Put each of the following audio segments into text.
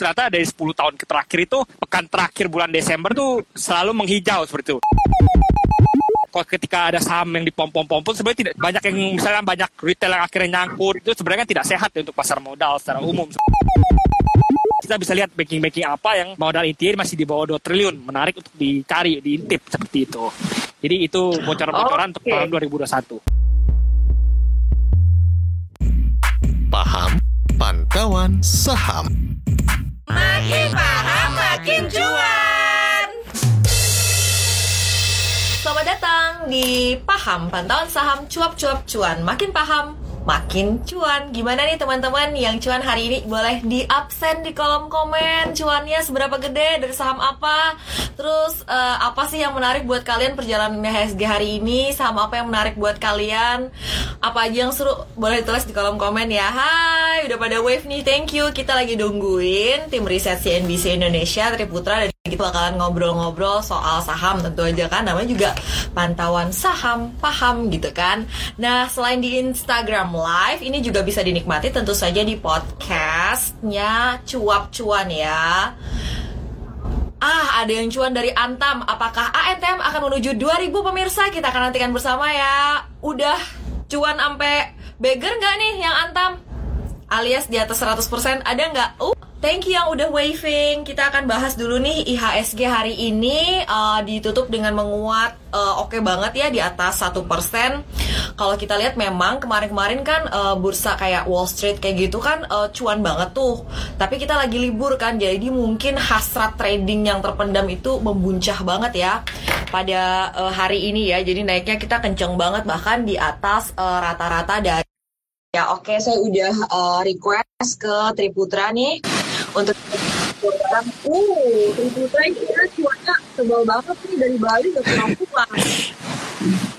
ternyata dari 10 tahun ke terakhir itu pekan terakhir bulan Desember tuh selalu menghijau seperti itu. Kalau ketika ada saham yang dipom-pom-pom sebenarnya tidak banyak yang misalnya banyak retail yang akhirnya nyangkut itu sebenarnya tidak sehat ya untuk pasar modal secara umum. Kita bisa lihat banking-banking apa yang modal intinya masih di bawah 2 triliun menarik untuk dicari diintip seperti itu. Jadi itu bocoran-bocoran okay. untuk tahun 2021 Paham Pantauan Saham Makin paham makin cuan. Selamat datang di Paham Pantauan Saham Cuap-Cuap Cuan. Makin paham makin cuan. Gimana nih teman-teman yang cuan hari ini boleh di absen di kolom komen cuannya seberapa gede dari saham apa? Terus uh, apa sih yang menarik buat kalian perjalanan HSG hari ini? Saham apa yang menarik buat kalian? Apa aja yang seru? Boleh tulis di kolom komen ya. Hai, udah pada wave nih. Thank you. Kita lagi nungguin tim riset CNBC Indonesia Triputra dan kita bakalan ngobrol-ngobrol soal saham tentu aja kan namanya juga pantauan saham paham gitu kan nah selain di Instagram live ini juga bisa dinikmati tentu saja di podcastnya cuap cuan ya Ah, ada yang cuan dari Antam. Apakah ANTM akan menuju 2000 pemirsa? Kita akan nantikan bersama ya. Udah cuan sampai beggar nggak nih yang Antam? Alias di atas 100% ada nggak? Uh, Thank you yang udah waving. Kita akan bahas dulu nih IHSG hari ini uh, ditutup dengan menguat uh, oke okay banget ya di atas satu persen. Kalau kita lihat memang kemarin-kemarin kan uh, bursa kayak Wall Street kayak gitu kan uh, cuan banget tuh. Tapi kita lagi libur kan, jadi mungkin hasrat trading yang terpendam itu membuncah banget ya pada uh, hari ini ya. Jadi naiknya kita kenceng banget bahkan di atas rata-rata uh, dari Ya oke, okay, saya udah uh, request ke Triputra nih untuk orang. Uh, Triputra ini ya cuaca tebal banget nih dari Bali ke Lampung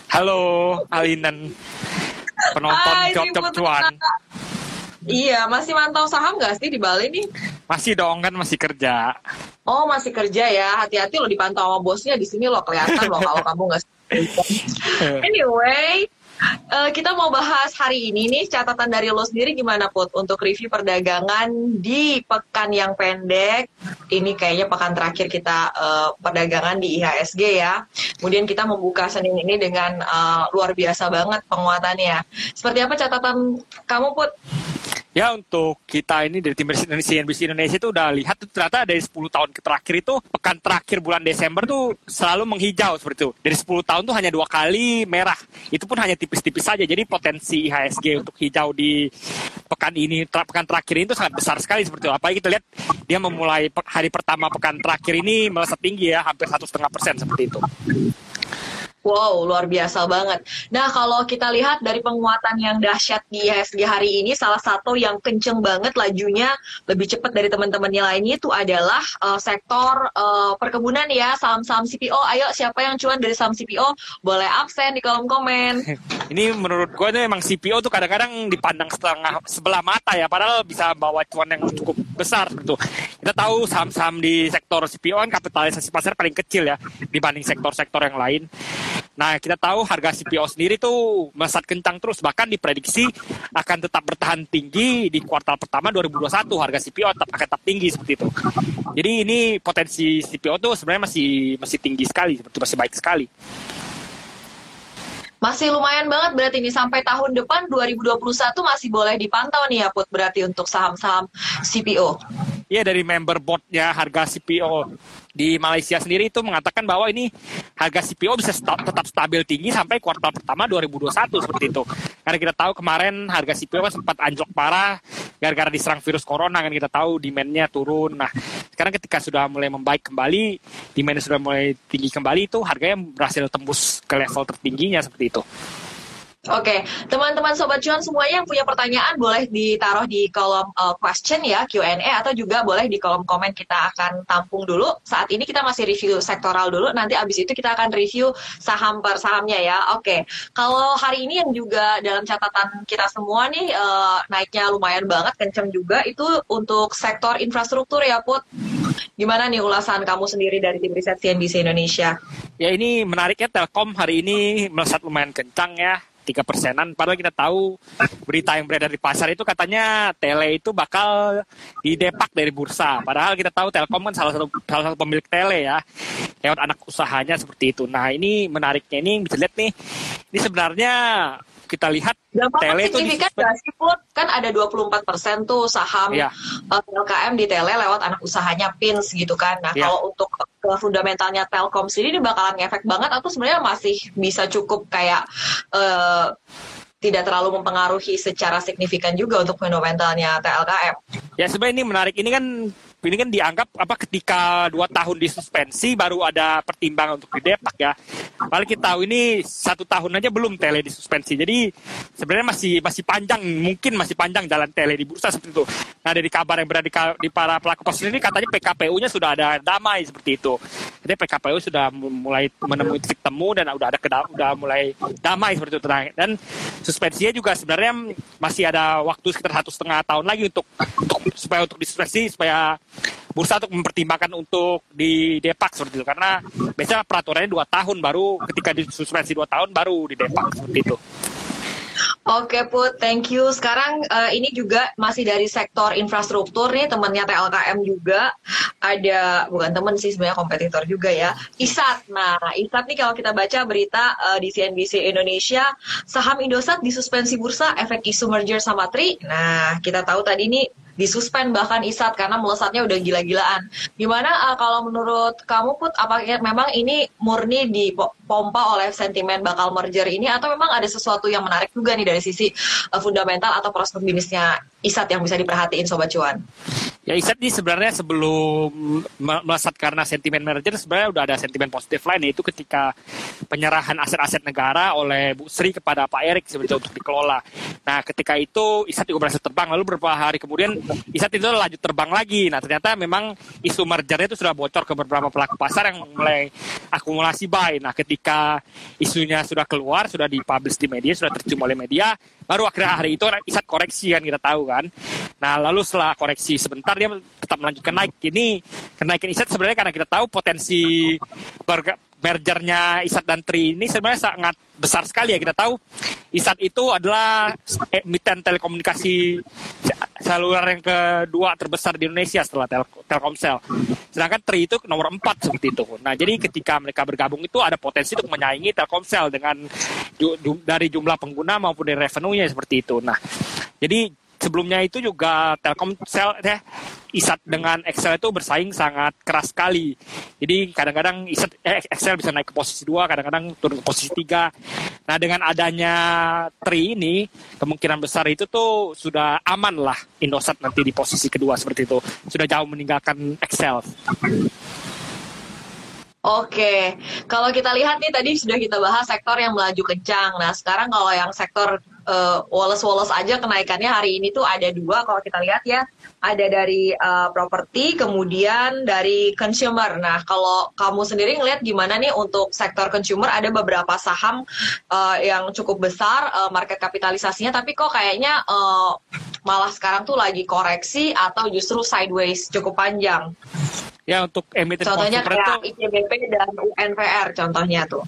Halo, Alinan. Penonton job-job cuan. Iya, masih mantau saham gak sih di Bali nih? Masih dong, kan masih kerja. Oh, masih kerja ya. Hati-hati lo dipantau sama bosnya di sini lo kelihatan lo kalau kamu gak Anyway, Uh, kita mau bahas hari ini nih catatan dari lo sendiri gimana Put untuk review perdagangan di pekan yang pendek. Ini kayaknya pekan terakhir kita uh, perdagangan di IHSG ya. Kemudian kita membuka Senin ini dengan uh, luar biasa banget penguatannya. Seperti apa catatan kamu Put? Ya untuk kita ini dari tim CNBC Indonesia itu udah lihat tuh ternyata dari 10 tahun ke terakhir itu pekan terakhir bulan Desember tuh selalu menghijau seperti itu. Dari 10 tahun tuh hanya dua kali merah. Itu pun hanya tipis-tipis saja. Jadi potensi IHSG untuk hijau di pekan ini pekan terakhir ini tuh sangat besar sekali seperti itu. Apalagi kita lihat dia memulai hari pertama pekan terakhir ini melesat tinggi ya hampir satu setengah persen seperti itu. Wow, luar biasa banget. Nah, kalau kita lihat dari penguatan yang dahsyat di IHSG hari ini, salah satu yang kenceng banget lajunya lebih cepat dari teman-temannya lainnya itu adalah uh, sektor uh, perkebunan ya, saham-saham CPO. Ayo, siapa yang cuan dari saham CPO? Boleh absen di kolom komen. Ini menurut gue memang CPO tuh kadang-kadang dipandang setengah sebelah mata ya, padahal bisa bawa cuan yang cukup besar gitu. Kita tahu saham-saham di sektor CPO kan kapitalisasi pasar paling kecil ya dibanding sektor-sektor yang lain. Nah, kita tahu harga CPO sendiri tuh melesat kencang terus, bahkan diprediksi akan tetap bertahan tinggi di kuartal pertama 2021 harga CPO tetap akan tetap tinggi seperti itu. Jadi ini potensi CPO tuh sebenarnya masih masih tinggi sekali, seperti masih baik sekali. Masih lumayan banget berarti ini sampai tahun depan 2021 masih boleh dipantau nih ya Put berarti untuk saham-saham CPO. Iya dari member boardnya harga CPO di Malaysia sendiri itu mengatakan bahwa ini harga CPO bisa sta tetap stabil tinggi sampai kuartal pertama 2021 seperti itu. Karena kita tahu kemarin harga CPO kan sempat anjlok parah gara-gara diserang virus corona kan kita tahu demandnya turun. Nah sekarang ketika sudah mulai membaik kembali, demandnya sudah mulai tinggi kembali itu harganya berhasil tembus ke level tertingginya seperti itu. Oke, teman-teman sobat cuan semuanya yang punya pertanyaan boleh ditaruh di kolom uh, question ya Q&A atau juga boleh di kolom komen kita akan tampung dulu. Saat ini kita masih review sektoral dulu, nanti abis itu kita akan review saham per sahamnya ya. Oke, kalau hari ini yang juga dalam catatan kita semua nih uh, naiknya lumayan banget, kenceng juga itu untuk sektor infrastruktur ya Put. Gimana nih ulasan kamu sendiri dari tim riset CNBC Indonesia? Ya ini menariknya Telkom hari ini melesat lumayan kencang ya tiga persenan. Padahal kita tahu berita yang beredar di pasar itu katanya tele itu bakal didepak dari bursa. Padahal kita tahu Telkom kan salah satu salah satu pemilik tele ya, lewat anak usahanya seperti itu. Nah ini menariknya ini bisa lihat nih, ini sebenarnya kita lihat Dampaknya tele itu signifikan gak sih Put? Kan ada 24% tuh saham Iya. uh, LKM di tele lewat anak usahanya PINS gitu kan. Nah Iya. kalau untuk fundamentalnya Telkom sendiri ini bakalan ngefek banget atau sebenarnya masih bisa cukup kayak uh, tidak terlalu mempengaruhi secara signifikan juga untuk fundamentalnya TLKM. Ya sebenarnya ini menarik. Ini kan ini kan dianggap apa ketika dua tahun disuspensi baru ada pertimbangan untuk didepak ya. Padahal kita tahu ini satu tahun aja belum tele disuspensi. Jadi sebenarnya masih masih panjang, mungkin masih panjang jalan tele di bursa seperti itu. Nah dari kabar yang berada di, di para pelaku pasar ini katanya PKPU-nya sudah ada damai seperti itu. Jadi PKPU sudah mu- mulai menemui titik temu dan udah ada keda- udah mulai damai seperti itu. Nah, Dan suspensinya juga sebenarnya masih ada waktu sekitar satu setengah tahun lagi untuk, untuk supaya untuk disuspensi supaya bursa untuk mempertimbangkan untuk di depak seperti itu karena biasanya peraturannya dua tahun baru ketika disuspensi dua tahun baru di depak seperti itu. Oke Put, thank you. Sekarang eh, ini juga masih dari sektor infrastruktur nih temannya TLKM juga ada bukan temen sih sebenarnya kompetitor juga ya. ISAT. Nah, ISAT nih kalau kita baca berita eh, di CNBC Indonesia saham Indosat disuspensi bursa efek isu merger sama Tri. Nah, kita tahu tadi nih disuspend bahkan ISAT karena melesatnya udah gila-gilaan. Gimana eh, kalau menurut kamu Put, apa memang ini murni dipompa oleh sentimen bakal merger ini atau memang ada sesuatu yang menarik juga nih dari sisi eh, fundamental atau prospek bisnisnya ISAT yang bisa diperhatiin Sobat Cuan? Ya Iset ini sebenarnya sebelum me- melesat karena sentimen merger sebenarnya udah ada sentimen positif lain yaitu ketika penyerahan aset-aset negara oleh Bu Sri kepada Pak Erik sebenarnya untuk dikelola. Nah ketika itu Isat juga berhasil terbang lalu beberapa hari kemudian Isat itu lanjut terbang lagi. Nah ternyata memang isu mergernya itu sudah bocor ke beberapa pelaku pasar yang mulai akumulasi buy. Nah ketika isunya sudah keluar sudah dipublish di media sudah tercium oleh media baru akhirnya hari itu Isat koreksi kan kita tahu kan. Nah lalu setelah koreksi sebentar dia tetap melanjutkan naik. Ini kenaikan Isat sebenarnya karena kita tahu potensi mergernya Isat dan Tri ini sebenarnya sangat besar sekali ya kita tahu Isat itu adalah emiten telekomunikasi saluran yang kedua terbesar di Indonesia setelah Tel Telkomsel. Sedangkan Tri itu nomor 4 seperti itu. Nah, jadi ketika mereka bergabung itu ada potensi untuk menyaingi Telkomsel dengan ju- dari jumlah pengguna maupun dari revenue-nya seperti itu. Nah, jadi sebelumnya itu juga Telkomsel eh, Isat dengan Excel itu bersaing sangat keras sekali. Jadi kadang-kadang Isat eh, Excel bisa naik ke posisi 2, kadang-kadang turun ke posisi 3. Nah, dengan adanya Tri ini, kemungkinan besar itu tuh sudah aman lah Indosat nanti di posisi kedua seperti itu. Sudah jauh meninggalkan Excel. Oke, kalau kita lihat nih tadi sudah kita bahas sektor yang melaju kencang. Nah, sekarang kalau yang sektor eh, woles-woles aja kenaikannya hari ini tuh ada dua kalau kita lihat ya. Ada dari eh, properti, kemudian dari consumer. Nah, kalau kamu sendiri ngelihat gimana nih untuk sektor consumer ada beberapa saham eh, yang cukup besar eh, market kapitalisasinya, tapi kok kayaknya eh, malah sekarang tuh lagi koreksi atau justru sideways cukup panjang. Ya untuk emiten Contohnya consumer itu kayak ICBP dan UNVR contohnya tuh.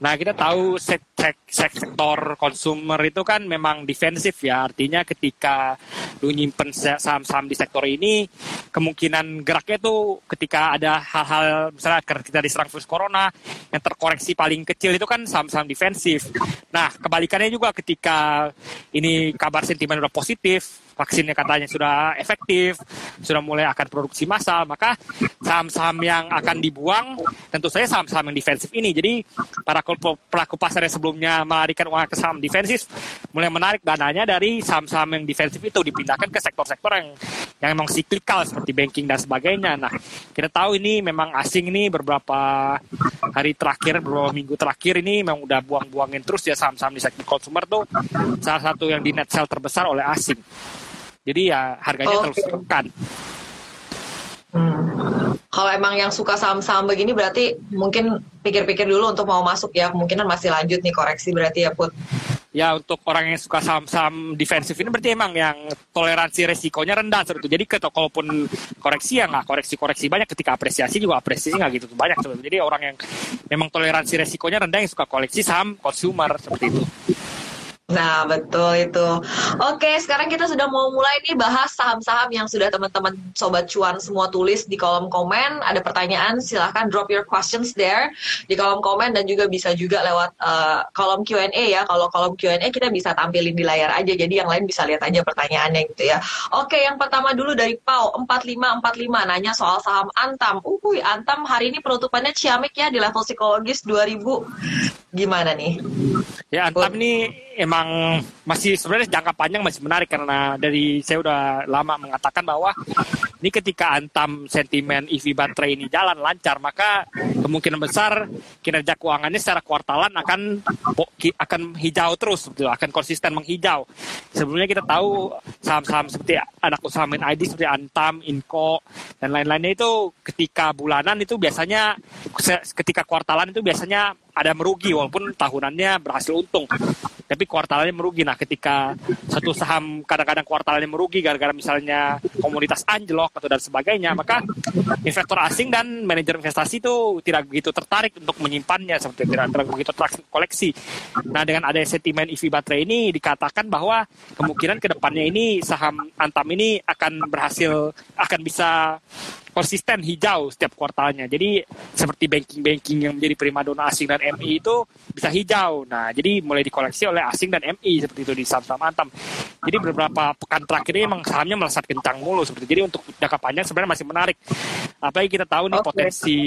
Nah, kita tahu sek sek- sek- sektor konsumer itu kan memang defensif ya. Artinya ketika lu nyimpen saham-saham di sektor ini, kemungkinan geraknya tuh ketika ada hal-hal misalnya karena kita diserang virus corona, yang terkoreksi paling kecil itu kan saham-saham defensif. Nah, kebalikannya juga ketika ini kabar sentimen udah positif, vaksinnya katanya sudah efektif, sudah mulai akan produksi massal, maka saham-saham yang akan dibuang tentu saja saham-saham yang defensif ini. Jadi para pelaku pasar yang sebelumnya melarikan uang ke saham defensif mulai menarik dananya dari saham-saham yang defensif itu dipindahkan ke sektor-sektor yang yang memang siklikal seperti banking dan sebagainya. Nah, kita tahu ini memang asing ini beberapa hari terakhir, beberapa minggu terakhir ini memang udah buang-buangin terus ya saham-saham di sektor consumer tuh salah satu yang di net sell terbesar oleh asing. Jadi ya harganya Oke. terus tekan. Hmm. Kalau emang yang suka saham-saham begini berarti mungkin pikir-pikir dulu untuk mau masuk ya. Kemungkinan masih lanjut nih koreksi berarti ya Put. Ya untuk orang yang suka saham-saham defensif ini berarti emang yang toleransi resikonya rendah seperti itu. Jadi kalaupun koreksi ya nggak koreksi-koreksi banyak ketika apresiasi juga apresiasi nggak gitu banyak seperti itu. Jadi orang yang memang toleransi resikonya rendah yang suka koleksi saham consumer seperti itu. Nah, betul itu. Oke, sekarang kita sudah mau mulai nih bahas saham-saham yang sudah teman-teman sobat cuan semua tulis di kolom komen. Ada pertanyaan, silahkan drop your questions there di kolom komen dan juga bisa juga lewat uh, kolom Q&A ya. Kalau kolom Q&A kita bisa tampilin di layar aja, jadi yang lain bisa lihat aja pertanyaannya gitu ya. Oke, yang pertama dulu dari Pau 4545 nanya soal saham Antam. Uhuy, Antam hari ini penutupannya ciamik ya di level psikologis 2000. Gimana nih? Ya, Antam ini emang masih sebenarnya jangka panjang masih menarik karena dari saya udah lama mengatakan bahwa ini ketika antam sentimen EV baterai ini jalan lancar maka kemungkinan besar kinerja keuangannya secara kuartalan akan akan hijau terus gitu, akan konsisten menghijau. Sebelumnya kita tahu saham-saham seperti anak usaha main ID seperti Antam, Inco dan lain-lainnya itu ketika bulanan itu biasanya ketika kuartalan itu biasanya ada merugi walaupun tahunannya berhasil untung. Tapi kuartalnya merugi. Nah ketika satu saham kadang-kadang kuartalnya merugi gara-gara misalnya komunitas anjlok atau dan sebagainya maka investor asing dan manajer investasi itu tidak begitu tertarik untuk menyimpannya seperti tidak, tidak begitu tertarik koleksi. Nah dengan ada sentimen EV baterai ini dikatakan bahwa kemungkinan ke depannya ini saham Antam ini akan berhasil akan bisa konsisten hijau setiap kuartalnya. Jadi seperti banking-banking yang menjadi primadona asing dan MI itu bisa hijau. Nah, jadi mulai dikoleksi oleh asing dan MI seperti itu di saham-saham Antam. Jadi beberapa pekan terakhir ini memang sahamnya melesat kencang mulu seperti itu. Jadi untuk jangka panjang sebenarnya masih menarik. Apalagi kita tahu nih okay. potensi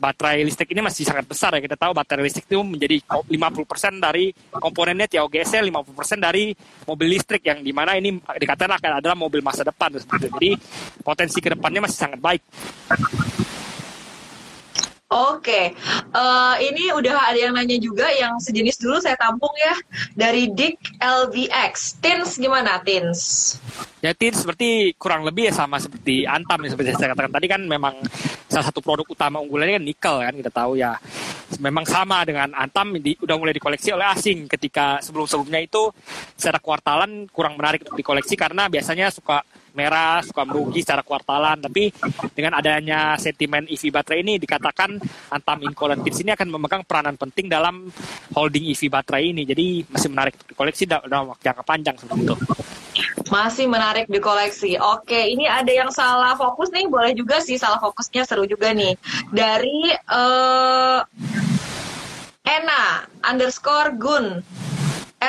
baterai listrik ini masih sangat besar ya. Kita tahu baterai listrik itu menjadi 50% dari komponennya TIOGS 50% dari mobil listrik yang di mana ini dikatakan akan adalah mobil masa depan seperti itu. Jadi potensi ke depannya masih sangat baik. Oke, uh, ini udah ada yang nanya juga yang sejenis dulu saya tampung ya dari Dick LVX. Tins gimana Tins? Ya Tins seperti kurang lebih ya sama seperti Antam ya seperti saya katakan tadi kan memang salah satu produk utama unggulannya kan nikel kan kita tahu ya. Memang sama dengan Antam di, udah mulai dikoleksi oleh asing ketika sebelum-sebelumnya itu secara kuartalan kurang menarik untuk dikoleksi karena biasanya suka merah, suka merugi secara kuartalan. Tapi dengan adanya sentimen EV baterai ini dikatakan Antam Inco dan Tips ini akan memegang peranan penting dalam holding EV baterai ini. Jadi masih menarik untuk dikoleksi dalam jangka panjang itu. Masih menarik dikoleksi. Oke, ini ada yang salah fokus nih. Boleh juga sih salah fokusnya seru juga nih. Dari uh, Ena underscore Gun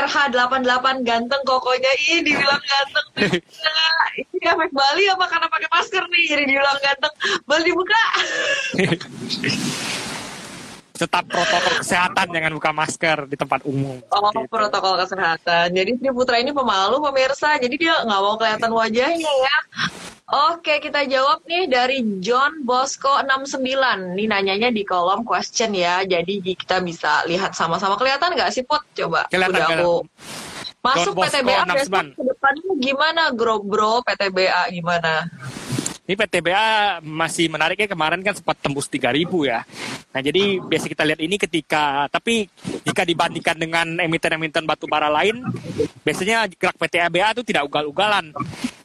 RH88 ganteng kokonya ih dibilang ganteng nah, ini efek Bali apa karena pakai masker nih jadi dibilang ganteng boleh dibuka tetap protokol kesehatan jangan buka masker di tempat umum. Oh, gitu. protokol kesehatan. Jadi Sri Putra ini pemalu pemirsa, jadi dia nggak mau kelihatan wajahnya ya. Oke, kita jawab nih dari John Bosco 69. Ini nanyanya di kolom question ya. Jadi kita bisa lihat sama-sama. Kelihatan nggak sih, Put? Coba. Kelihatan, Udah aku masuk PTBA besok ke depannya gimana, Bro? Bro, PTBA gimana? Ini PTBA masih menariknya kemarin kan sempat tembus 3000 ya. Nah jadi biasa kita lihat ini ketika, tapi jika dibandingkan dengan emiten-emiten batu bara lain, biasanya gerak PTBA itu tidak ugal-ugalan.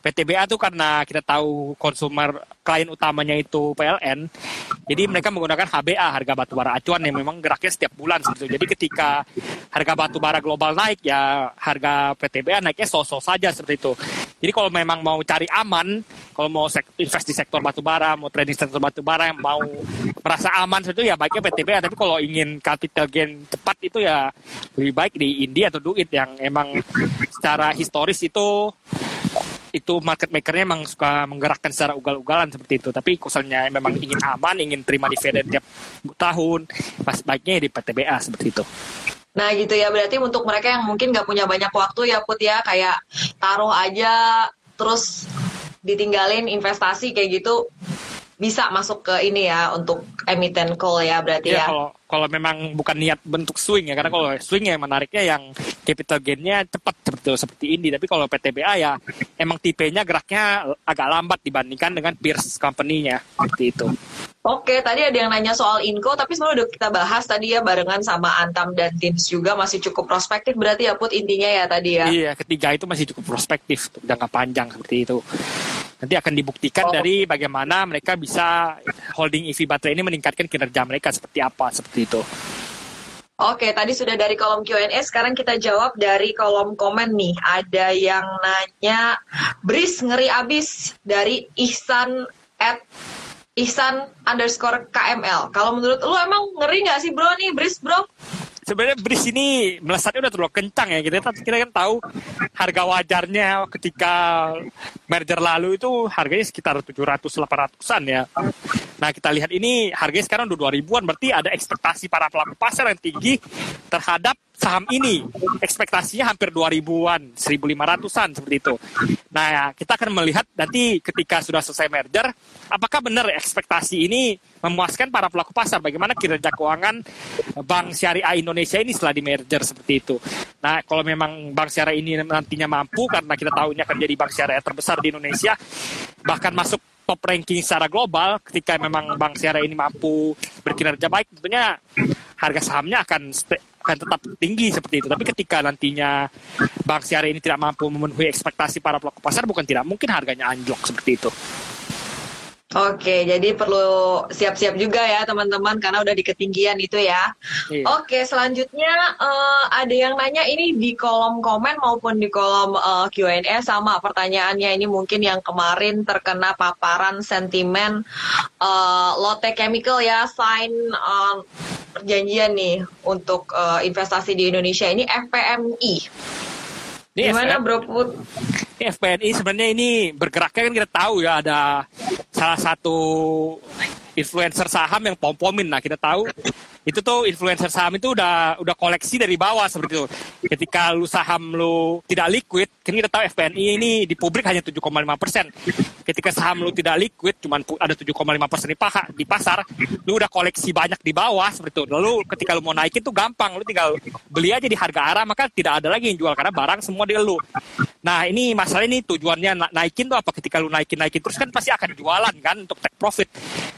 PTBA itu karena kita tahu konsumer klien utamanya itu PLN, jadi mereka menggunakan HBA harga batu bara acuan yang memang geraknya setiap bulan itu. Jadi ketika harga batu bara global naik ya harga PTBA naiknya so-so saja seperti itu. Jadi kalau memang mau cari aman, kalau mau invest di sektor batu bara, mau trading sektor batu bara yang mau merasa aman seperti itu ya baiknya PTBA. Tapi kalau ingin capital gain cepat itu ya lebih baik di India atau duit yang emang secara historis itu itu market makernya memang suka menggerakkan secara ugal-ugalan seperti itu. Tapi kuselnya memang ingin aman, ingin terima dividen tiap tahun, pas baiknya di PTBA seperti itu. Nah gitu ya, berarti untuk mereka yang mungkin nggak punya banyak waktu ya Put ya, kayak taruh aja terus ditinggalin investasi kayak gitu bisa masuk ke ini ya untuk emiten call ya berarti ya. ya. Kalau kalau memang bukan niat bentuk swing ya karena kalau swing ya menariknya yang capital gainnya cepat seperti seperti ini tapi kalau PTBA ya emang tipenya geraknya agak lambat dibandingkan dengan peers company-nya seperti itu. Oke, tadi ada yang nanya soal Inco, tapi sebenarnya udah kita bahas tadi ya barengan sama Antam dan Tins juga masih cukup prospektif berarti ya Put intinya ya tadi ya. Iya, ketiga itu masih cukup prospektif jangka panjang seperti itu. Nanti akan dibuktikan oh. dari bagaimana mereka bisa holding EV baterai ini meningkatkan kinerja mereka seperti apa seperti itu. Oke, tadi sudah dari kolom Q&A, sekarang kita jawab dari kolom komen nih. Ada yang nanya, Bris ngeri abis dari Ihsan at Ihsan underscore KML. Kalau menurut lu emang ngeri nggak sih bro nih, Bris bro? Sebenarnya bris ini melesatnya udah terlalu kencang ya kita kita kan tahu harga wajarnya ketika merger lalu itu harganya sekitar 700 800-an ya. Nah, kita lihat ini harganya sekarang udah 2000-an berarti ada ekspektasi para pelaku pasar yang tinggi terhadap saham ini ekspektasinya hampir 2000-an, 1500-an seperti itu. Nah, kita akan melihat nanti ketika sudah selesai merger, apakah benar ekspektasi ini memuaskan para pelaku pasar? Bagaimana kinerja keuangan Bank Syariah Indonesia ini setelah di merger seperti itu. Nah, kalau memang Bank Syariah ini nantinya mampu karena kita tahu ini akan jadi bank syariah terbesar di Indonesia, bahkan masuk top ranking secara global ketika memang bank syariah ini mampu berkinerja baik tentunya harga sahamnya akan akan tetap tinggi seperti itu. Tapi ketika nantinya bank syariah ini tidak mampu memenuhi ekspektasi para pelaku pasar, bukan tidak mungkin harganya anjlok seperti itu. Oke, jadi perlu siap-siap juga ya teman-teman karena udah di ketinggian itu ya. Iya. Oke, selanjutnya uh, ada yang nanya ini di kolom komen maupun di kolom uh, Q&A sama pertanyaannya ini mungkin yang kemarin terkena paparan sentimen uh, Lotte Chemical ya sign uh, perjanjian nih untuk uh, investasi di Indonesia ini FPMI. Ini Gimana Bro Put? FPNI sebenarnya ini bergeraknya kan kita tahu ya ada salah satu influencer saham yang pom-pomin. Nah kita tahu itu tuh influencer saham itu udah udah koleksi dari bawah seperti itu. Ketika lu saham lu tidak liquid, kan kita tahu FPNI ini di publik hanya 7,5 persen. Ketika saham lu tidak liquid, cuman ada 7,5 persen di, paha, di pasar, lu udah koleksi banyak di bawah seperti itu. Lalu ketika lu mau naikin tuh gampang, lu tinggal beli aja di harga arah, maka tidak ada lagi yang jual karena barang semua di lu. Nah ini masalah ini tujuannya naikin tuh apa? Ketika lu naikin naikin terus kan pasti akan jualan kan untuk take profit.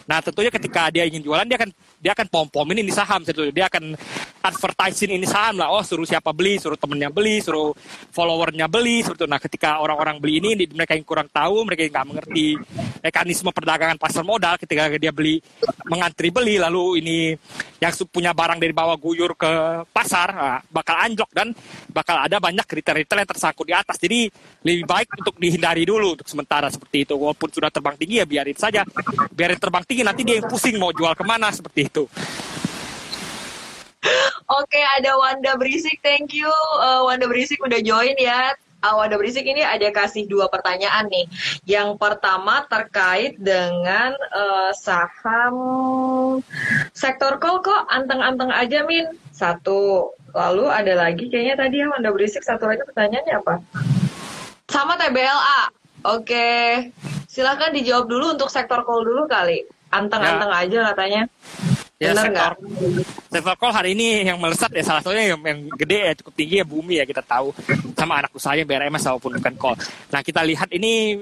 Nah tentunya ketika dia ingin jualan dia akan dia akan pom-pomin ini saham gitu. Dia akan advertising ini saham lah. Oh suruh siapa beli, suruh temennya beli, suruh followernya beli itu. Nah ketika orang-orang beli ini mereka yang kurang tahu, mereka yang nggak mengerti mekanisme perdagangan pasar modal ketika dia beli mengantri beli lalu ini yang punya barang dari bawah guyur ke pasar nah, bakal anjlok dan bakal ada banyak retail-retail yang tersangkut di atas. Jadi lebih baik untuk dihindari dulu untuk sementara seperti itu. Walaupun sudah terbang tinggi ya biarin saja. Biarin terbang tinggi nanti dia yang pusing mau jual ke mana seperti itu. Oke, ada Wanda Berisik. Thank you. Uh, Wanda Berisik udah join ya. Uh, Wanda Berisik ini ada kasih dua pertanyaan nih. Yang pertama terkait dengan uh, saham sektor kol kok anteng-anteng aja, Min. Satu. Lalu ada lagi kayaknya tadi ya Wanda Berisik satu lagi pertanyaannya apa? Sama TBLA. Oke. Silahkan dijawab dulu untuk sektor kol dulu kali. Anteng-anteng ya. aja katanya. Ya, Benar sektor, sektor call hari ini yang melesat ya salah satunya yang, yang gede ya cukup tinggi ya bumi ya kita tahu sama anak usahanya BRMS maupun bukan call. Nah kita lihat ini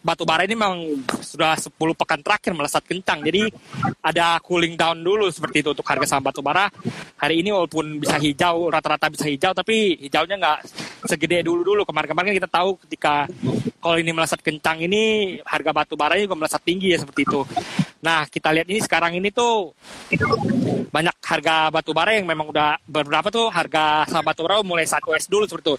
batu bara ini memang sudah 10 pekan terakhir melesat kencang. Jadi ada cooling down dulu seperti itu untuk harga saham batu bara. Hari ini walaupun bisa hijau, rata-rata bisa hijau tapi hijaunya nggak segede dulu-dulu. Kemarin-kemarin kita tahu ketika kalau ini melesat kencang ini harga batu bara juga melesat tinggi ya seperti itu. Nah, kita lihat ini sekarang ini tuh banyak harga batu bara yang memang udah beberapa tuh harga saham batu mulai 1S dulu seperti itu.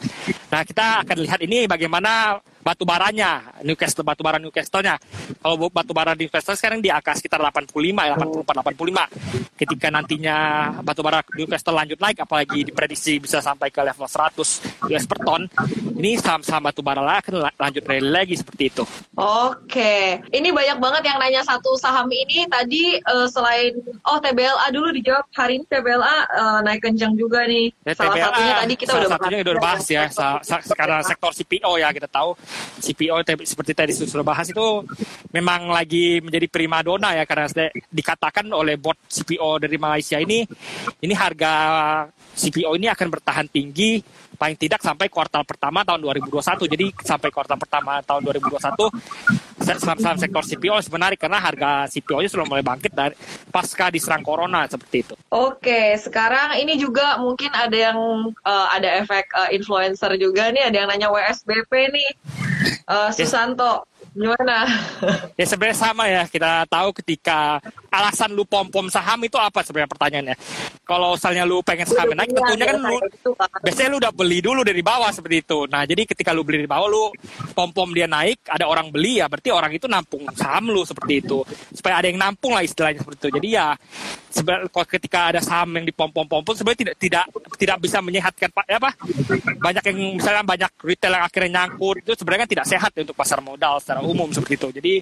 Nah, kita akan lihat ini bagaimana batu baranya, Newcastle batu bara Newcastle-nya. Kalau batu bara Newcastle sekarang di angka sekitar 85 ya, 84 85. Ketika nantinya batu bara Newcastle lanjut naik apalagi diprediksi bisa sampai ke level 100 US per ton, ini saham-saham batu bara lah akan lanjut rally lagi seperti itu. Oke, ini banyak banget yang nanya satu saham ini tadi uh, selain oh TBLA dulu dijawab hari ini TBLA uh, eh, naik kencang juga nih. Ya, salah TBLA, satunya tadi kita salah udah satunya udah bahas ya, karena sektor CPO ya kita tahu CPO seperti tadi sudah bahas itu memang lagi menjadi primadona ya karena dikatakan oleh bot CPO dari Malaysia ini ini harga CPO ini akan bertahan tinggi paling tidak sampai kuartal pertama tahun 2021. Jadi sampai kuartal pertama tahun 2021 saham-saham sektor CPO sebenarnya karena harga CPO-nya sudah mulai bangkit dari pasca diserang corona seperti itu. Oke, sekarang ini juga mungkin ada yang uh, ada efek uh, influencer juga nih, ada yang nanya WSBP nih. Uh, Susanto, Gimana? Ya sebenarnya sama ya. Kita tahu ketika alasan lu pom-pom saham itu apa sebenarnya pertanyaannya. Kalau misalnya lu pengen saham naik, tentunya kan lu Gitu, biasanya lu udah beli dulu dari bawah seperti itu. Nah, jadi ketika lu beli dari bawah lu pom-pom dia naik, ada orang beli ya berarti orang itu nampung saham lu seperti itu. Supaya ada yang nampung lah istilahnya seperti itu. Jadi ya sebenarnya ketika ada saham yang dipom-pom-pom sebenarnya tidak tidak tidak bisa menyehatkan Pak ya apa? Banyak yang misalnya banyak retail yang akhirnya nyangkut itu sebenarnya kan tidak sehat ya untuk pasar modal secara umum seperti itu. Jadi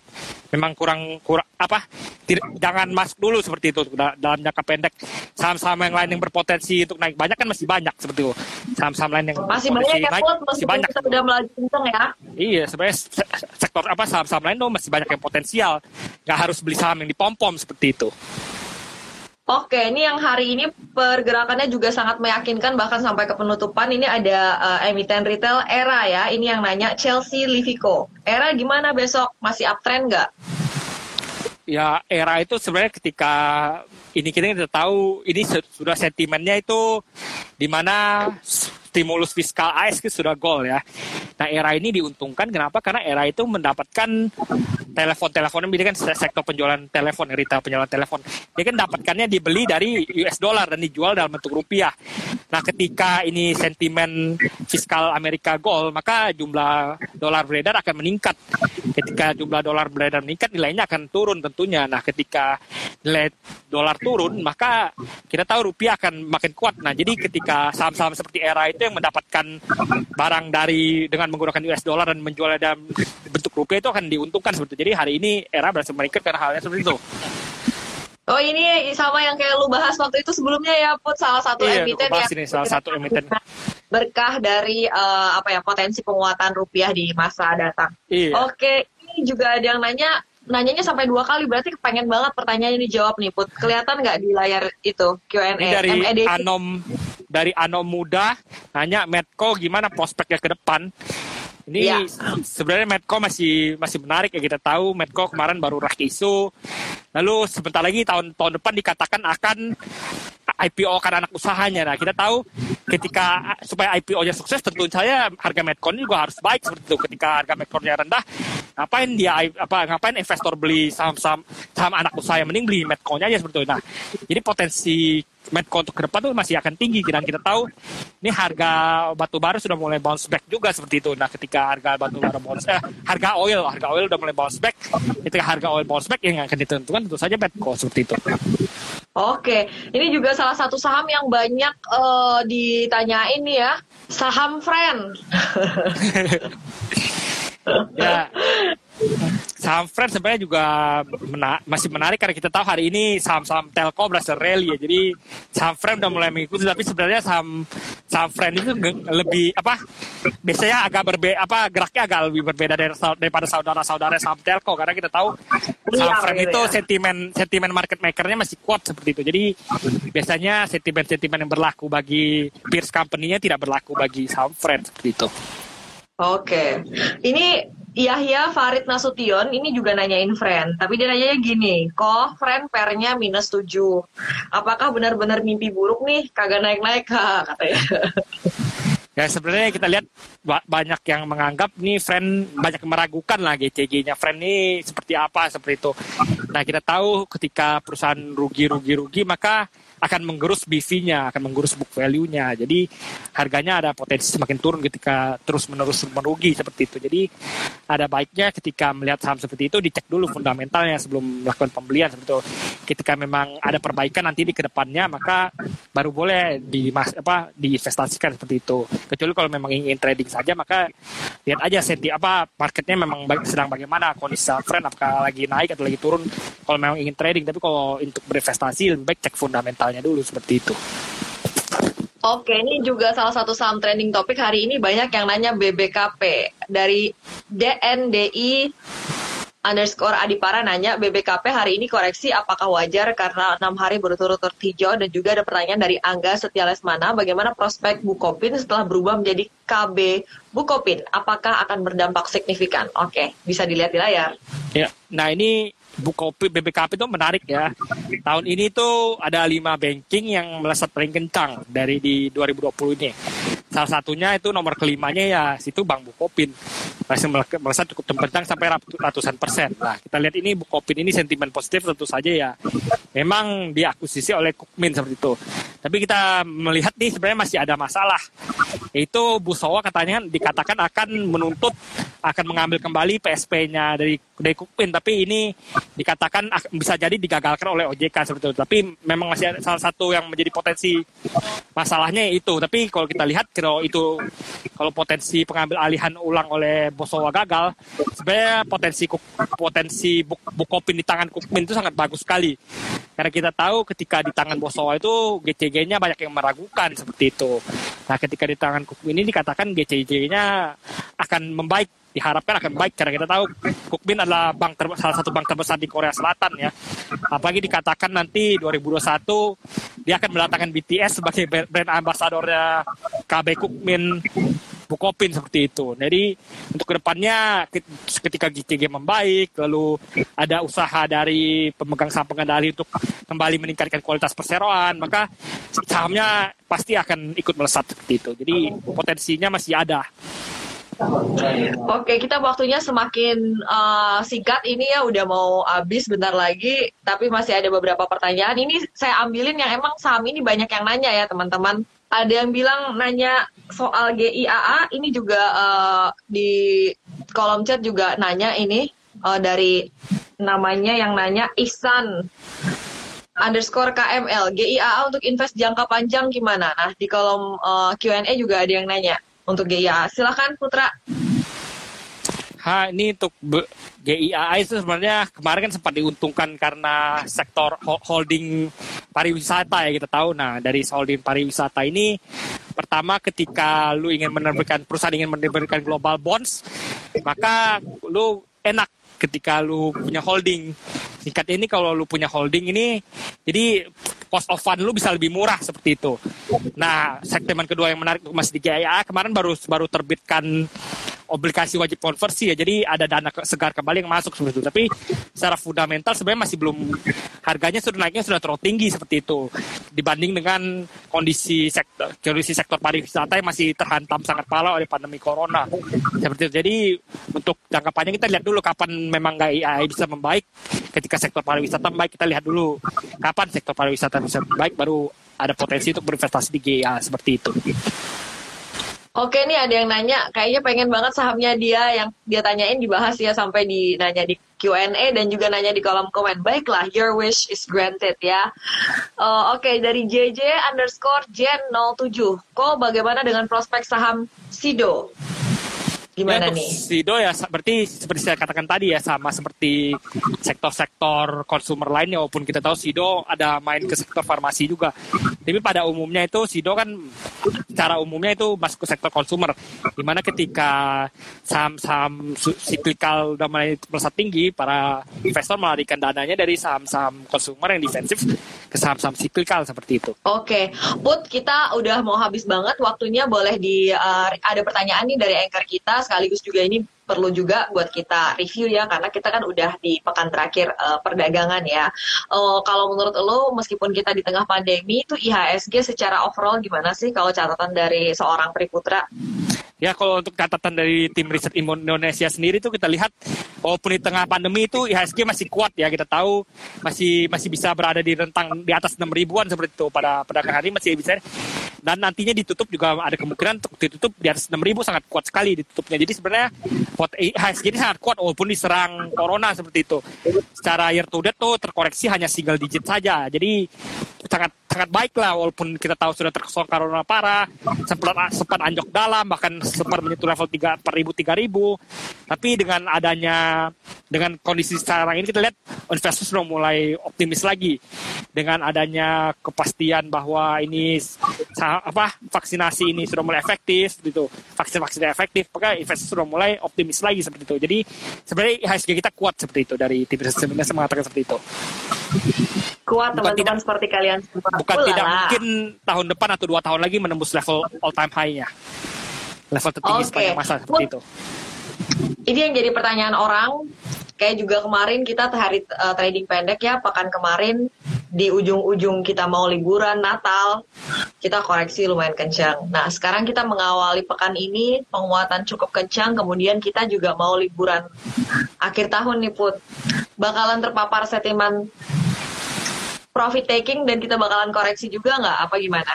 memang kurang kurang apa? Tidak, jangan masuk dulu seperti itu da- dalam jangka pendek. Saham-saham yang lain yang berpotensi untuk naik banyak kan masih banyak seperti itu. Saham-saham lain yang Masih banyak ya, naik masih meskipun banyak. kita udah melaju kenceng ya. Iya, sebenarnya se- sektor apa saham-saham lain tuh masih banyak yang potensial. Nggak harus beli saham yang dipom-pom seperti itu. Oke, ini yang hari ini pergerakannya juga sangat meyakinkan bahkan sampai ke penutupan. Ini ada eh, emiten retail Era ya. Ini yang nanya Chelsea Livico. Era gimana besok? Masih uptrend nggak? ya era itu sebenarnya ketika ini kita kita tahu ini sudah sentimennya itu di mana stimulus fiskal AS itu sudah goal ya. Nah era ini diuntungkan kenapa? Karena era itu mendapatkan telepon-telepon ini kan se- sektor penjualan telepon, retail penjualan telepon. Dia kan dapatkannya dibeli dari US dollar dan dijual dalam bentuk rupiah. Nah ketika ini sentimen fiskal Amerika goal, maka jumlah dolar beredar akan meningkat. Ketika jumlah dolar beredar meningkat, nilainya akan turun tentunya. Nah ketika nilai dolar turun, maka kita tahu rupiah akan makin kuat. Nah jadi ketika saham-saham seperti era itu yang mendapatkan barang dari dengan menggunakan US dollar dan menjualnya dalam bentuk rupiah itu akan diuntungkan seperti itu. Jadi hari ini era berhasil meningkat karena halnya seperti itu. Oh ini sama yang kayak lu bahas waktu itu sebelumnya ya Put salah satu Iya, emiten yang ini salah satu emiten. berkah dari eh, apa ya potensi penguatan rupiah di masa datang. Iya. Oke, ini juga ada yang nanya nanyanya sampai dua kali berarti kepengen banget pertanyaannya dijawab nih Put. Kelihatan nggak di layar itu Q&A? Ini dari MEDC. Anom dari Anom Muda nanya Medco gimana prospeknya ke depan. Ini Iya. sebenarnya Medco masih masih menarik ya kita tahu Medco kemarin baru rak isu. Lalu sebentar lagi tahun tahun depan dikatakan akan IPO kan anak usahanya. Nah, kita tahu ketika supaya IPO-nya sukses tentu saja harga Medco ini juga harus baik seperti itu. Ketika harga Medco-nya rendah, ngapain dia apa ngapain investor beli saham-saham saham anak usaha yang mending beli Medco-nya aja seperti itu. Nah, jadi potensi Medco untuk ke depan tuh masih akan tinggi dan kita tahu ini harga batu bara sudah mulai bounce back juga seperti itu. Nah, ketika harga batu bara bounce eh, harga oil, harga oil udah mulai bounce back. Ketika harga oil bounce back yang akan ditentukan tentu saja Medco seperti itu. Oke, ini juga salah satu saham yang banyak eh, ditanyain nih ya, saham friend. ya. Saham friend sebenarnya juga mena- masih menarik karena kita tahu hari ini saham-saham telco berhasil rally ya. Jadi saham friend udah mulai mengikuti tapi sebenarnya saham saham friend itu lebih apa biasanya agak berbeda apa geraknya agak lebih berbeda dari, daripada saudara-saudara saham telco karena kita tahu saham Iya, friend gitu itu ya. sentimen sentimen market makernya masih kuat seperti itu. Jadi biasanya sentimen-sentimen yang berlaku bagi peers company-nya tidak berlaku bagi saham friend seperti itu Oke, ini Yahya Farid Nasution ini juga nanyain friend, tapi dia nanyanya gini, kok friend pernya minus 7. Apakah benar-benar mimpi buruk nih, kagak naik-naik kak, katanya. Ya sebenarnya kita lihat ba- banyak yang menganggap nih friend banyak meragukan lah GCG-nya friend ini seperti apa seperti itu. Nah kita tahu ketika perusahaan rugi rugi rugi maka akan menggerus BV-nya, akan menggerus book value-nya. Jadi harganya ada potensi semakin turun ketika terus menerus merugi seperti itu. Jadi ada baiknya ketika melihat saham seperti itu dicek dulu fundamentalnya sebelum melakukan pembelian seperti itu. Ketika memang ada perbaikan nanti di ke depannya maka baru boleh di apa diinvestasikan seperti itu. Kecuali kalau memang ingin trading saja maka lihat aja senti apa marketnya memang baik- sedang bagaimana kondisi friend apakah lagi naik atau lagi turun. Kalau memang ingin trading tapi kalau untuk berinvestasi lebih baik cek fundamentalnya dulu seperti itu. Oke, ini juga salah satu saham trending topik hari ini. Banyak yang nanya BBKP. Dari DNDI underscore Adipara nanya BBKP hari ini koreksi apakah wajar karena enam hari berturut-turut hijau? Dan juga ada pertanyaan dari Angga Setia Lesmana bagaimana prospek Bukopin setelah berubah menjadi KB Bukopin? Apakah akan berdampak signifikan? Oke bisa dilihat di layar. Ya, nah ini Bukopin BBKP itu menarik ya. Tahun ini tuh ada lima banking yang melesat paling kencang dari di 2020 ini. Salah satunya itu nomor kelimanya ya situ Bang Bukopin masih melesat cukup terbentang sampai ratusan persen. Nah kita lihat ini Bukopin ini sentimen positif tentu saja ya memang diakuisisi oleh Kukmin seperti itu. Tapi kita melihat nih sebenarnya masih ada masalah. Itu Bu Sowa katanya dikatakan akan menuntut akan mengambil kembali PSP-nya dari dari Kukmin, tapi ini dikatakan bisa jadi digagalkan oleh OJK seperti itu. Tapi memang masih ada salah satu yang menjadi potensi masalahnya itu. Tapi kalau kita lihat kalau itu kalau potensi pengambil alihan ulang oleh Bosowa gagal, sebenarnya potensi potensi buk, Bukopin di tangan Kukmin itu sangat bagus sekali. Karena kita tahu ketika di tangan Bosowa itu GCG-nya banyak yang meragukan seperti itu. Nah ketika di tangan Kukmin ini dikatakan GCG-nya akan membaik diharapkan akan baik karena kita tahu Kukmin adalah bank ter, salah satu bank terbesar di Korea Selatan ya. Apalagi dikatakan nanti 2021 dia akan mendatangkan BTS sebagai brand ambassadornya KB Kukmin Bukopin seperti itu. Jadi untuk ke depannya ketika GTG membaik, lalu ada usaha dari pemegang saham pengendali untuk kembali meningkatkan kualitas perseroan, maka sahamnya pasti akan ikut melesat seperti itu. Jadi potensinya masih ada. Oke, kita waktunya semakin uh, singkat ini ya udah mau habis bentar lagi, tapi masih ada beberapa pertanyaan. Ini saya ambilin yang emang saham ini banyak yang nanya ya teman-teman. Ada yang bilang nanya soal GIAA, ini juga uh, di kolom chat juga nanya ini uh, dari namanya yang nanya Ihsan underscore KML GIAA untuk invest jangka panjang gimana? Nah di kolom uh, Q&A juga ada yang nanya untuk GIA. Silahkan Putra. Ha, ini untuk GIA itu sebenarnya kemarin kan sempat diuntungkan karena sektor holding pariwisata ya kita tahu. Nah dari holding pariwisata ini pertama ketika lu ingin menerbitkan perusahaan ingin menerbitkan global bonds maka lu enak ketika lu punya holding. Singkat ini kalau lu punya holding ini jadi cost of fund lu bisa lebih murah seperti itu. Nah, segmen kedua yang menarik masih di GIA kemarin baru baru terbitkan obligasi wajib konversi ya. Jadi ada dana segar kembali yang masuk seperti itu. Tapi secara fundamental sebenarnya masih belum harganya sudah naiknya sudah terlalu tinggi seperti itu dibanding dengan kondisi sektor kondisi sektor pariwisata yang masih terhantam sangat parah oleh pandemi corona. Seperti itu. Jadi untuk jangka panjang kita lihat dulu kapan memang GIA bisa membaik. Ketika sektor pariwisata membaik kita lihat dulu kapan sektor pariwisata bisa membaik baru ada potensi untuk berinvestasi di GIA seperti itu. Oke nih ada yang nanya, kayaknya pengen banget sahamnya dia yang dia tanyain dibahas ya sampai di nanya di Q&A dan juga nanya di kolom komen. Baiklah, your wish is granted ya. Uh, Oke, okay, dari JJ underscore Gen 07. Kok bagaimana dengan prospek saham Sido? Gimana ya, nih? Sido ya seperti seperti saya katakan tadi ya sama seperti sektor-sektor konsumer lainnya walaupun kita tahu Sido ada main ke sektor farmasi juga. Tapi pada umumnya itu Sido kan secara umumnya itu masuk ke sektor konsumer. Di mana ketika saham-saham siklikal udah mulai melesat tinggi, para investor melarikan dananya dari saham-saham konsumer yang defensif ke saham-saham siklikal seperti itu. Oke, okay. Put kita udah mau habis banget waktunya boleh di uh, ada pertanyaan nih dari anchor kita sekaligus juga ini perlu juga buat kita review ya karena kita kan udah di pekan terakhir uh, perdagangan ya. Uh, kalau menurut lo meskipun kita di tengah pandemi itu IHSG secara overall gimana sih kalau catatan dari seorang Priputra? Ya kalau untuk catatan dari tim riset Indonesia sendiri itu kita lihat walaupun di tengah pandemi itu IHSG masih kuat ya kita tahu masih masih bisa berada di rentang di atas 6 ribuan seperti itu pada perdagangan hari masih bisa dan nantinya ditutup juga ada kemungkinan untuk ditutup di atas 6 ribu sangat kuat sekali ditutupnya. Jadi sebenarnya IHSG ini sangat kuat walaupun diserang corona seperti itu. Secara year to date tuh terkoreksi hanya single digit saja. Jadi sangat sangat baik lah walaupun kita tahu sudah terkesong corona parah sempat sempat anjok dalam bahkan sempat menyentuh level tiga per ribu tiga ribu. Tapi dengan adanya dengan kondisi sekarang ini kita lihat investor sudah mulai optimis lagi. Dengan adanya kepastian bahwa ini apa vaksinasi ini sudah mulai efektif gitu vaksin vaksin efektif maka investor sudah mulai optimis lagi seperti itu jadi sebenarnya IHSG kita kuat seperti itu dari tim sebenarnya mengatakan seperti itu kuat teman-teman seperti kalian semua. Bukan Ulala. tidak mungkin tahun depan atau dua tahun lagi menembus level all time high-nya. Level tertinggi okay. sepanjang masa seperti itu. Ini yang jadi pertanyaan orang. Kayak juga kemarin kita hari uh, trading pendek ya, pekan kemarin di ujung-ujung kita mau liburan Natal, kita koreksi lumayan kencang. Nah, sekarang kita mengawali pekan ini penguatan cukup kencang, kemudian kita juga mau liburan akhir tahun nih Put. Bakalan terpapar sentimen profit taking dan kita bakalan koreksi juga nggak? Apa gimana?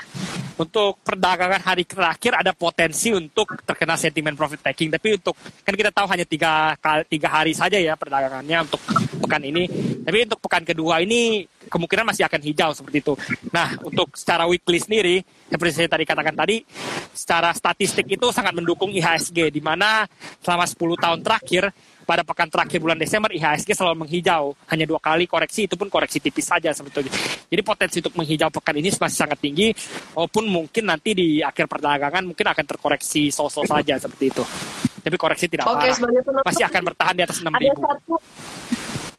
Untuk perdagangan hari terakhir ada potensi untuk terkena sentimen profit taking. Tapi untuk kan kita tahu hanya tiga tiga hari saja ya perdagangannya untuk pekan ini. Tapi untuk pekan kedua ini kemungkinan masih akan hijau seperti itu. Nah untuk secara weekly sendiri seperti saya tadi katakan tadi secara statistik itu sangat mendukung IHSG di mana selama 10 tahun terakhir pada pekan terakhir bulan Desember IHSG selalu menghijau. Hanya dua kali koreksi itu pun koreksi tipis saja sebetulnya. Jadi potensi untuk menghijau pekan ini masih sangat tinggi walaupun mungkin nanti di akhir perdagangan mungkin akan terkoreksi sosok saja seperti itu. Tapi koreksi tidak Oke, parah. masih akan bertahan di atas 6000 ada satu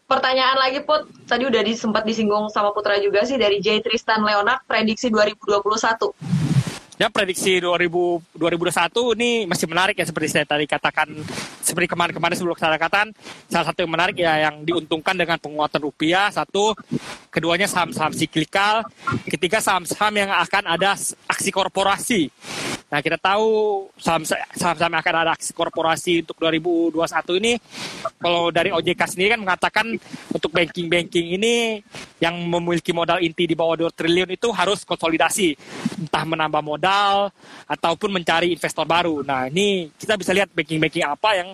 pertanyaan lagi Put. Tadi udah sempat disinggung sama Putra juga sih dari J. Tristan Leonard prediksi 2021 Ya prediksi 2000, 2021 ini masih menarik ya seperti saya tadi katakan seperti kemarin-kemarin sebelum saya katakan salah satu yang menarik ya yang diuntungkan dengan penguatan rupiah satu keduanya saham-saham siklikal ketiga saham-saham yang akan ada aksi korporasi Nah, kita tahu saham-saham akan ada aksi korporasi untuk 2021 ini, kalau dari OJK sendiri kan mengatakan untuk banking-banking ini yang memiliki modal inti di bawah 2 triliun itu harus konsolidasi, entah menambah modal ataupun mencari investor baru. Nah, ini kita bisa lihat banking-banking apa yang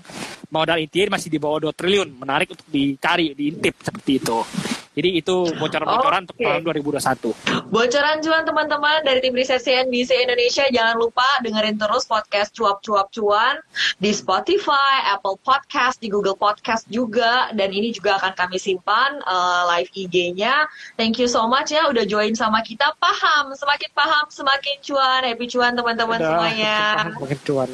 modal inti masih di bawah 2 triliun, menarik untuk dicari, diintip seperti itu. Jadi itu bocoran-bocoran okay. untuk tahun 2021. Bocoran cuan teman-teman dari tim riset CNBC Indonesia. Jangan lupa dengerin terus podcast cuap-cuap cuan di Spotify, Apple Podcast, di Google Podcast juga. Dan ini juga akan kami simpan uh, live IG-nya. Thank you so much ya udah join sama kita. Paham, semakin paham semakin cuan. Happy cuan teman-teman semuanya. Semakin cuan.